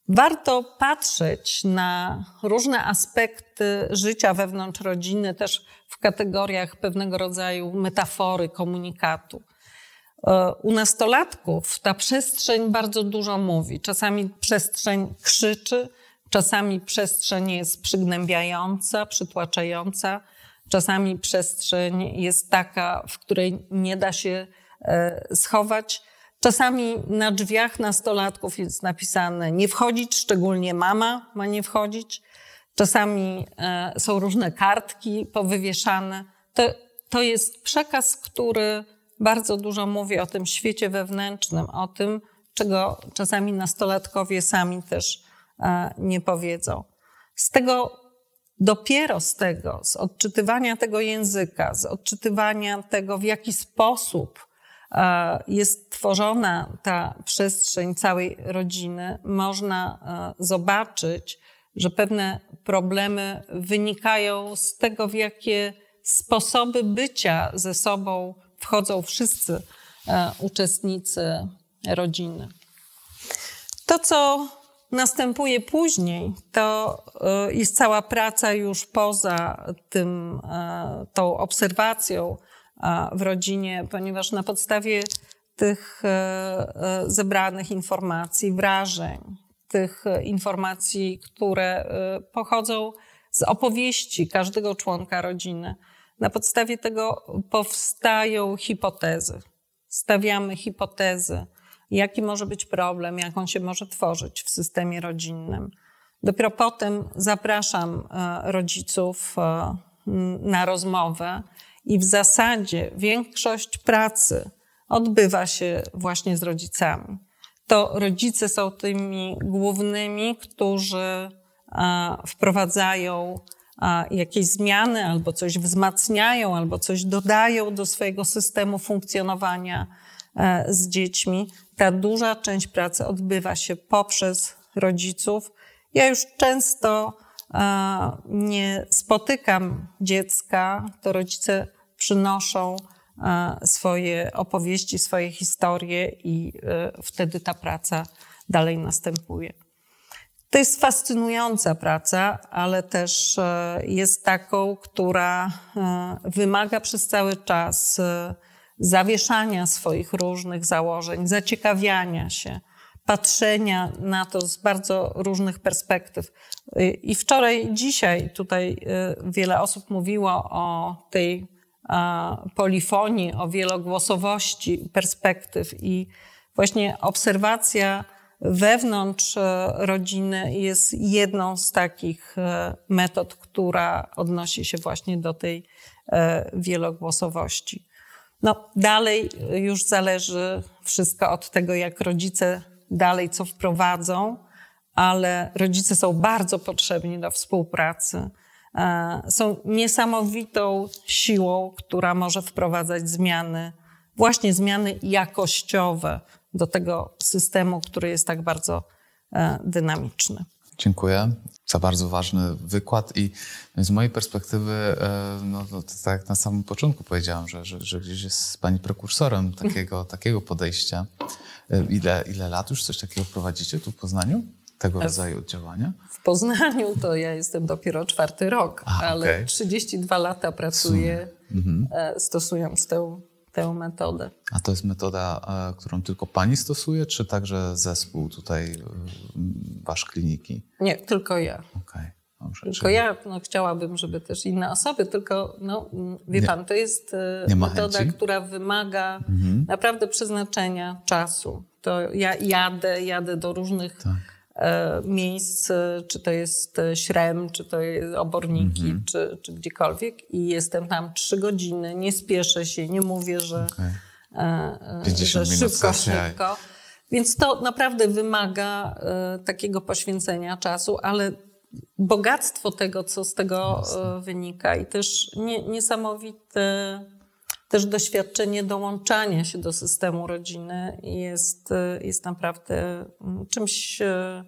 Warto patrzeć na różne aspekty życia wewnątrz rodziny, też w kategoriach pewnego rodzaju metafory komunikatu. E, u nastolatków ta przestrzeń bardzo dużo mówi. Czasami przestrzeń krzyczy, czasami przestrzeń jest przygnębiająca, przytłaczająca, czasami przestrzeń jest taka, w której nie da się e, schować. Czasami na drzwiach nastolatków jest napisane nie wchodzić, szczególnie mama ma nie wchodzić. Czasami e, są różne kartki powywieszane. To, to jest przekaz, który bardzo dużo mówi o tym świecie wewnętrznym, o tym, czego czasami nastolatkowie sami też e, nie powiedzą. Z tego, dopiero z tego, z odczytywania tego języka, z odczytywania tego, w jaki sposób e, jest tworzona ta przestrzeń całej rodziny, można zobaczyć, że pewne problemy wynikają z tego, w jakie sposoby bycia ze sobą wchodzą wszyscy e, uczestnicy rodziny. To, co następuje później, to e, jest cała praca już poza tym, e, tą obserwacją w rodzinie, ponieważ na podstawie tych zebranych informacji, wrażeń, tych e, informacji, które e, pochodzą z opowieści każdego członka rodziny. Na podstawie tego powstają hipotezy. Stawiamy hipotezy, jaki może być problem, jak on się może tworzyć w systemie rodzinnym. Dopiero potem zapraszam e, rodziców na rozmowę i w zasadzie większość pracy odbywa się właśnie z rodzicami to rodzice są tymi głównymi, którzy wprowadzają jakieś zmiany, albo coś wzmacniają, albo coś dodają do swojego systemu funkcjonowania e, z dziećmi. Ta duża część pracy odbywa się poprzez rodziców. Ja już często nie spotykam dziecka, to rodzice przynoszą swoje opowieści, swoje historie i e, wtedy ta praca dalej następuje. To jest fascynująca praca, ale też e, jest taką, która e, wymaga przez cały czas zawieszania swoich różnych założeń, zaciekawiania się, patrzenia na to z bardzo różnych perspektyw. I wczoraj, dzisiaj tutaj wiele osób mówiło o tej polifonii, o wielogłosowości perspektyw i właśnie obserwacja wewnątrz rodziny jest jedną z takich metod, która odnosi się właśnie do tej wielogłosowości. No, dalej już zależy wszystko od tego, jak rodzice dalej co wprowadzą, ale rodzice są bardzo potrzebni do współpracy. E, są niesamowitą siłą, która może wprowadzać zmiany, właśnie zmiany jakościowe do tego systemu, który jest tak bardzo e, dynamiczny. Dziękuję za bardzo ważny wykład i z mojej perspektywy, e, no, to tak jak na samym początku powiedziałam, że, że, że gdzieś jest Pani prekursorem takiego, (laughs) takiego podejścia. Ile, ile lat już coś takiego prowadzicie tu w Poznaniu? Tego rodzaju działania? W Poznaniu to ja jestem dopiero czwarty rok, A, ale okay. 32 lata pracuję mhm. stosując tę tę metodę. A to jest metoda, e, którą tylko pani stosuje, czy także zespół tutaj, e, wasz kliniki? Nie, tylko ja. Okay. Dobrze, tylko czyli... ja no, chciałabym, żeby też inne osoby, tylko no, wie nie, pan, to jest e, metoda, chęci? która wymaga mhm. naprawdę przeznaczenia czasu. To ja jadę, jadę do różnych tak miejsc, czy to jest śrem, czy to jest oborniki, mm -hmm. czy, czy gdziekolwiek i jestem tam trzy godziny, nie spieszę się, nie mówię, że, okay. że szybko, szybko. Więc to naprawdę wymaga e, takiego poświęcenia czasu, ale bogactwo tego, co z tego Jasne. wynika i też nie, niesamowite też doświadczenie dołączania się do systemu rodziny jest, jest naprawdę mm, czymś, e,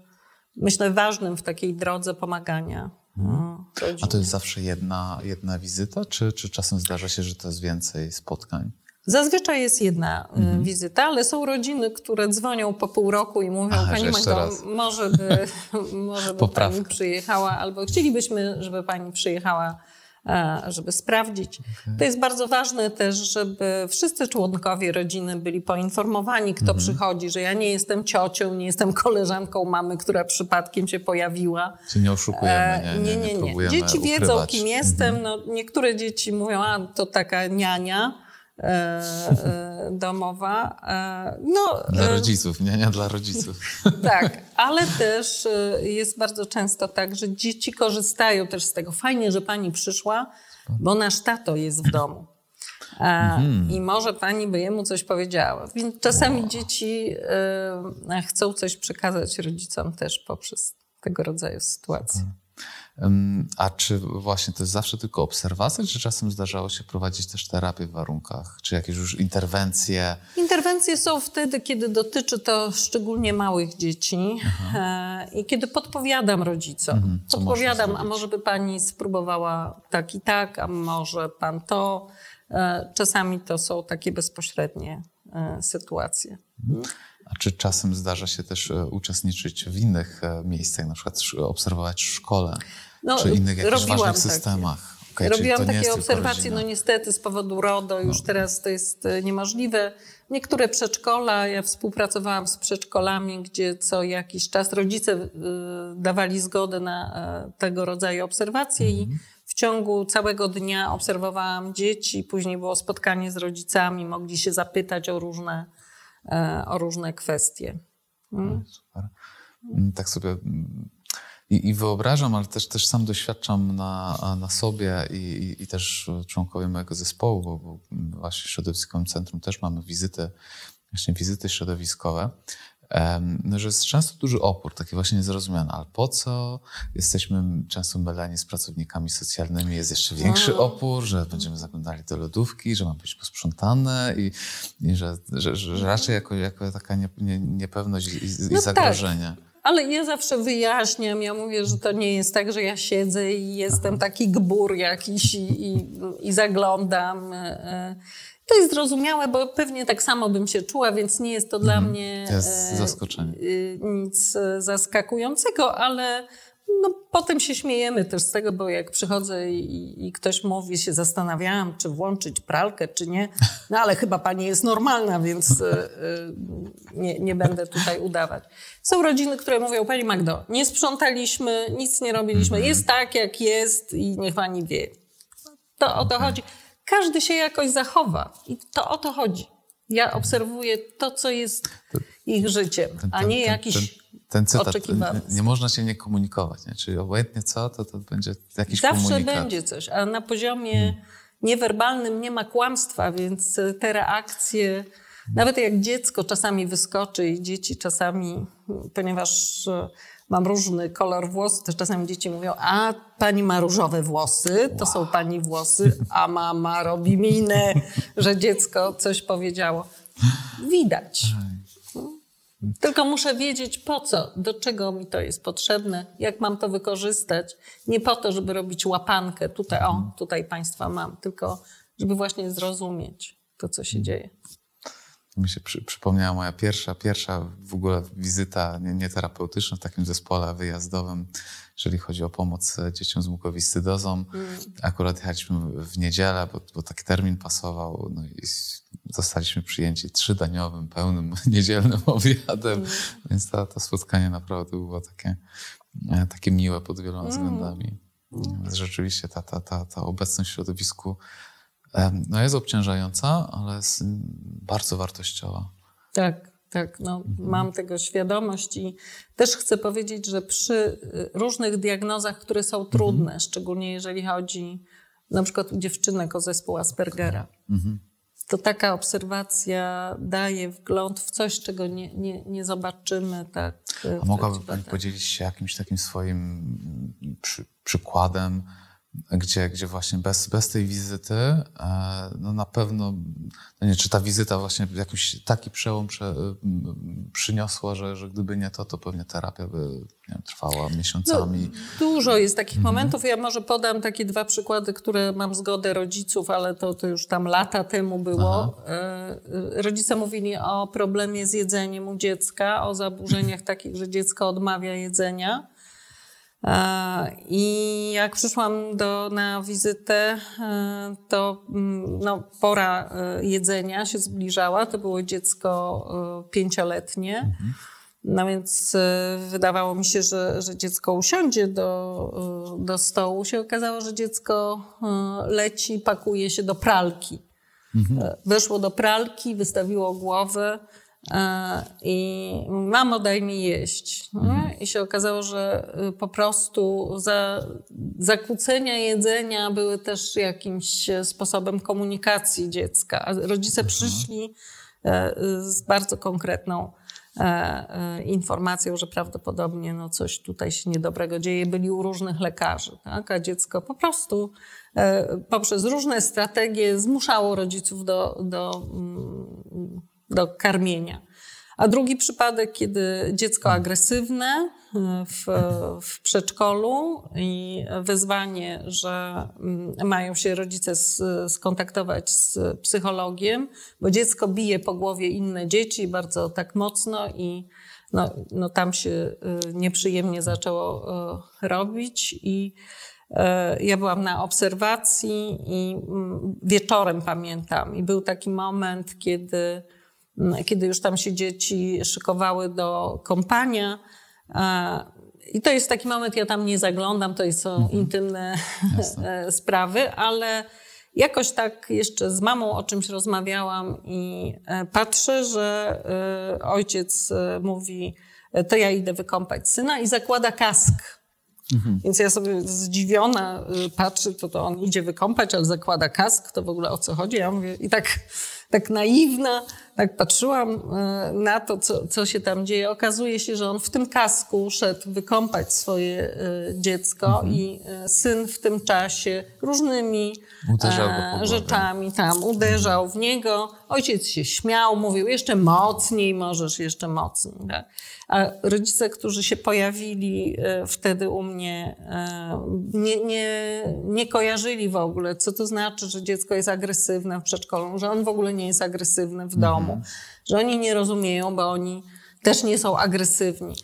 myślę, ważnym w takiej drodze pomagania. Hmm. A to jest zawsze jedna, jedna wizyta, czy, czy czasem zdarza się, że to jest więcej spotkań? Zazwyczaj jest jedna e, mhm. wizyta, ale są rodziny, które dzwonią po pół roku i mówią, Aha, Pani Magdo, może by, (laughs) może by Pani przyjechała, albo chcielibyśmy, żeby Pani przyjechała E, żeby sprawdzić. Okay. To jest bardzo ważne też, żeby wszyscy członkowie rodziny byli poinformowani, kto mhm. przychodzi, że ja nie jestem ciocią, nie jestem koleżanką mamy, która przypadkiem się pojawiła. Czy nie oszukujemy, nie, nie, nie. nie, nie. Dzieci ukrywać. wiedzą, kim jestem. Mhm. No, niektóre dzieci mówią, a to taka niania E, e, domowa. E, no, dla rodziców, nie, nie dla rodziców. (laughs) Tak, ale też jest bardzo często tak, że dzieci korzystają też z tego. Fajnie, że pani przyszła, bo nasz tato jest w domu. Mhm. I może pani by jemu coś powiedziała. Więc czasami wow. dzieci chcą coś przekazać rodzicom też poprzez tego rodzaju sytuacje. A czy właśnie to jest zawsze tylko obserwacja, czy czasem zdarzało się prowadzić też terapię w warunkach, czy jakieś już interwencje? Interwencje są wtedy, kiedy dotyczy to szczególnie małych dzieci Aha. E, i kiedy podpowiadam rodzicom. Mhm. Podpowiadam, a może by pani spróbowała tak i tak, a może pan to. E, czasami to są takie bezpośrednie e, sytuacje. Mhm. A czy czasem zdarza się też uczestniczyć w innych miejscach, na przykład obserwować w szkole? No, czy innych jakichś ważnych systemach. Okay, Robiłam takie obserwacje, no niestety z powodu RODO już no. teraz to jest e, niemożliwe. Niektóre przedszkola, ja współpracowałam z przedszkolami, gdzie co jakiś czas rodzice y, dawali zgodę na y, tego rodzaju obserwacje mm -hmm. i mhm. w ciągu całego dnia obserwowałam dzieci, później było spotkanie z rodzicami, mogli się zapytać o różne, y, o różne kwestie. Mm. Super. Mm, tak sobie mm, i, I, wyobrażam, ale też, też sam doświadczam na, na sobie i, i, i też członkowie mojego zespołu, bo, bo właśnie w Środowiskowym Centrum też mamy wizyty, właśnie wizyty środowiskowe, um, że jest często duży opór, taki właśnie niezrozumiany, ale po co jesteśmy często myleni z pracownikami socjalnymi, jest jeszcze większy no. opór, że będziemy zaglądali do lodówki, że ma być posprzątane i, i że, że, że, raczej jako, jako taka nie, nie, niepewność i, i no tak. zagrożenie. Tak. Ale ja zawsze wyjaśniam, ja mówię, że to nie jest tak, że ja siedzę i jestem taki gbur jakiś i, i, i zaglądam. E, e. To jest zrozumiałe, bo pewnie tak samo bym się czuła, więc nie jest to dla mhm. mnie jest e, nic zaskakującego, ale no, potem się śmiejemy też z tego, bo jak przychodzę i, i, ktoś mówi, się zastanawiałam, czy włączyć pralkę, czy nie. No ale chyba pani jest normalna, więc y, y, nie, nie będę tutaj udawać. Są rodziny, które mówią, pani Magdo, nie sprzątaliśmy, nic nie robiliśmy, mhm. jest tak, jak jest i niech pani wie. To o to chodzi. Każdy się jakoś zachowa i to o to chodzi. Ja obserwuję to, co jest ich życiem, a nie jakiś ten, cytat, oczekiwany. Nie, nie można się nie komunikować, nie? czyli obojętnie co, to, to będzie jakiś Zawsze komunikat. będzie coś, a na poziomie niewerbalnym nie ma kłamstwa, więc te reakcje, nawet jak dziecko czasami wyskoczy i dzieci czasami, ponieważ e, mam różny kolor włosów, to czasami dzieci mówią, a pani ma różowe włosy, to są pani włosy, a mama robi minę, że dziecko coś powiedziało. Widać. Tylko muszę wiedzieć po co, do czego mi to jest potrzebne, jak mam to wykorzystać. Nie po to, żeby robić łapankę, tutaj o, tutaj państwa mam, tylko żeby właśnie zrozumieć to, co się dzieje. Mi się przy, przypomniała moja pierwsza, pierwsza w ogóle wizyta nie, nie terapeutyczna w takim zespole wyjazdowym, jeżeli chodzi o pomoc dzieciom z mukowiscydozą. Mm. Akurat jechaliśmy w niedzielę, bo, bo taki termin pasował no i zostaliśmy przyjęci trzydaniowym, pełnym (laughs) niedzielnym obiadem, mm. więc to, to spotkanie naprawdę było takie, e, takie miłe pod wieloma mm. względami. Mm. Rzeczywiście ta, ta, ta, ta obecność w środowisku no jest obciążająca, ale jest bardzo wartościowa. Tak, tak. No, mhm. Mam tego świadomość i też chcę powiedzieć, że przy y, różnych diagnozach, które są trudne, mhm. szczególnie jeżeli chodzi na przykład u dziewczynek o zespół Aspergera, mhm. to taka obserwacja daje wgląd w coś, czego nie, nie, nie zobaczymy. Tak, A mogłaby Pani podzielić się jakimś takim swoim mm, przy, przykładem, gdzie, gdzie właśnie bez, bez tej wizyty, e, no na pewno, no nie, czy ta wizyta właśnie jakiś taki przełom prze, przyniosła, że, że gdyby nie to, to pewnie terapia by wiem, trwała miesiącami. No, dużo jest takich mhm. momentów. Ja może podam takie dwa przykłady, które mam zgodę rodziców, ale to, to już tam lata temu było. Aha. E, rodzice mówili o problemie z jedzeniem u dziecka, o zaburzeniach takich, że dziecko odmawia jedzenia. I jak przyszłam do, na wizytę, e, to mm, no, pora e, jedzenia się zbliżała. To było dziecko e, pięcioletnie. Mhm. No więc wydawało mi się, że, że dziecko usiądzie do, do stołu. Się okazało, że dziecko leci, pakuje się do pralki. Mhm. Weszło do pralki, wystawiło głowę E, I mamo, daj mi jeść. Mhm. I się okazało, że y, po prostu za, zakłócenia jedzenia były też jakimś sposobem komunikacji dziecka. A rodzice mhm. przyszli e, z bardzo konkretną e, informacją, że prawdopodobnie no, coś tutaj się niedobrego dzieje. Byli u różnych lekarzy, tak? a dziecko po prostu poprzez różne strategie zmuszało rodziców do, do mm, do karmienia. A drugi przypadek, kiedy dziecko agresywne e, w, w przedszkolu i wezwanie, że mm, mają się rodzice skontaktować z psychologiem, bo dziecko bije po głowie inne dzieci bardzo tak mocno i no, no tam się e, nieprzyjemnie zaczęło e, robić i ja byłam na obserwacji i mm, wieczorem pamiętam i był taki moment, kiedy kiedy już tam się dzieci szykowały do kąpania. I to jest taki moment, ja tam nie zaglądam, to są mhm. intymne Jasne. (laughs) sprawy, ale jakoś tak jeszcze z mamą o czymś rozmawiałam i e, patrzę, że e, ojciec e, mówi, to ja idę wykąpać syna i zakłada kask. Mhm. Więc ja sobie zdziwiona patrzę, to, to on idzie wykąpać, ale zakłada kask, to w ogóle o co chodzi? Ja mówię i tak, tak naiwna, tak patrzyłam e, na to, co, co się tam dzieje. Okazuje się, że on w tym kasku szedł wykąpać swoje e, dziecko mhm. i e, syn w tym czasie różnymi rzeczami tam uderzał w niego. Ojciec się śmiał, mówił jeszcze mocniej, możesz jeszcze mocniej. Tak? A rodzice, którzy się pojawili wtedy u mnie, nie, nie, nie kojarzyli w ogóle, co to znaczy, że dziecko jest agresywne w przedszkolu, że on w ogóle nie jest agresywny w domu domu, że oni nie rozumieją, bo oni też nie są agresywni.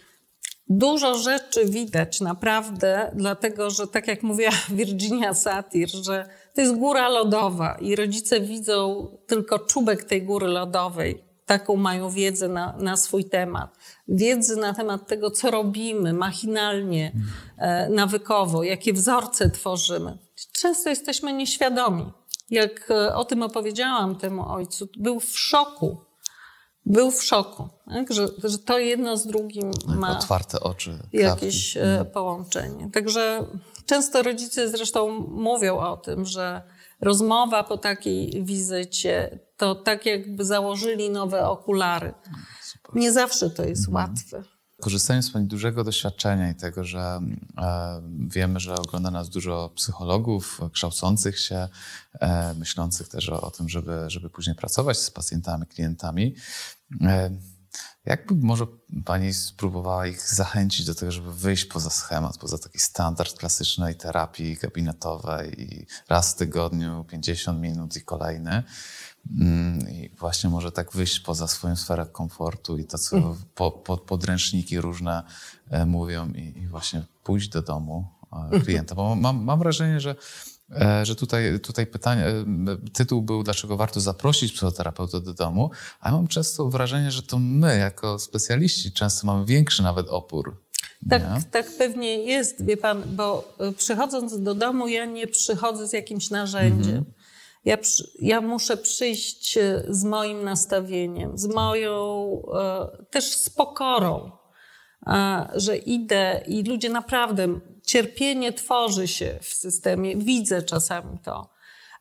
Dużo rzeczy widać naprawdę, dlatego że tak jak mówiła (laughs) Virginia Satir, że to jest góra lodowa i rodzice widzą tylko czubek tej góry lodowej. Taką mają wiedzę na, na swój temat. Wiedzy na temat tego, co robimy machinalnie, e, nawykowo, jakie wzorce tworzymy. Często jesteśmy nieświadomi Jak e, o tym opowiedziałam temu ojcu, był w szoku. Był w szoku, tak? że, że to jedno z drugim No ma Otwarte oczy. jakieś klapki. e, połączenie. Także często rodzice zresztą mówią o tym, że rozmowa po takiej wizycie to tak jakby założyli nowe okulary. Super. Nie zawsze to jest Mhm. łatwe. Korzystając z Pani dużego doświadczenia i tego, że e, wiemy, że ogląda nas dużo psychologów kształcących się, e, myślących też o, o tym, żeby, żeby później pracować z pacjentami, klientami, e, jakby może Pani spróbowała ich zachęcić do tego, żeby wyjść poza schemat, poza taki standard klasycznej terapii gabinetowej i raz w tygodniu 50 minut i kolejne. Mm, I właśnie może tak wyjść poza swoją sferę komfortu i to, co po, po, podręczniki różne e, mówią i, i właśnie pójść do domu e, klienta. Bo mam, mam wrażenie, że, e, że tutaj, tutaj pytanie, tytuł był, dlaczego warto zaprosić psychoterapeutę do domu, a ja mam często wrażenie, że to my, jako specjaliści, często mamy większy nawet opór. Tak, nie? tak pewnie jest, wie pan, bo przychodząc do domu, ja nie przychodzę z jakimś narzędziem. Ja, ja muszę przyjść y, z moim nastawieniem, z moją e, też z pokorą, a, że idę i ludzie naprawdę, cierpienie tworzy się w systemie, widzę czasami to.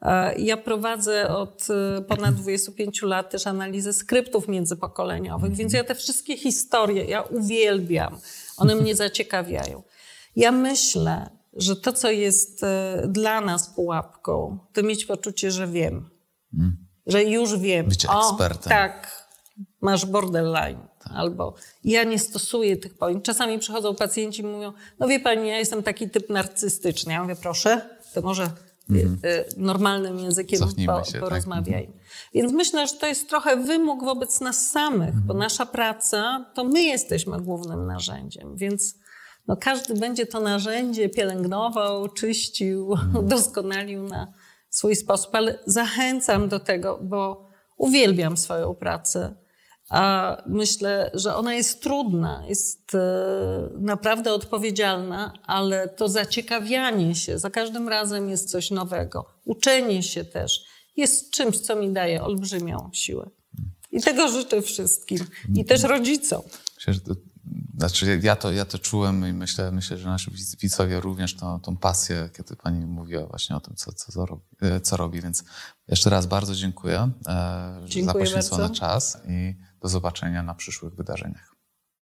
E, Ja prowadzę od e, ponad 25 lat też analizę skryptów międzypokoleniowych, więc ja te wszystkie historie, ja uwielbiam. One mnie zaciekawiają. Ja myślę, że to, co jest e, dla nas pułapką, to mieć poczucie, że wiem. Że już wiem. Być o, ekspertem. tak, masz borderline. Albo ja nie stosuję tych pojęć. Czasami przychodzą pacjenci i mówią, no wie pani, ja jestem taki typ narcystyczny. Ja mówię, proszę, to może y, normalnym językiem Cofnijmy po, się, tak. porozmawiajmy. Więc myślę, że to jest trochę wymóg wobec nas samych, bo nasza praca, to my jesteśmy głównym narzędziem. Więc no, każdy będzie to narzędzie pielęgnował, czyścił, doskonalił na swój sposób, ale zachęcam do tego, bo uwielbiam swoją pracę. A myślę, że ona jest trudna, jest e, naprawdę odpowiedzialna, ale to zaciekawianie się za każdym razem jest coś nowego. Uczenie się też jest czymś, co mi daje olbrzymią siłę. I tego życzę wszystkim. I też rodzicom. Myślę, że to, znaczy ja to, ja to czułem i myślę, myślę że nasi widz- widzowie również tą, tą pasję, kiedy pani mówiła właśnie o tym, co, co, co, robi, e, co robi. Więc jeszcze raz bardzo dziękuję, e, Dziękuję za poświęcony czas i do zobaczenia na przyszłych wydarzeniach.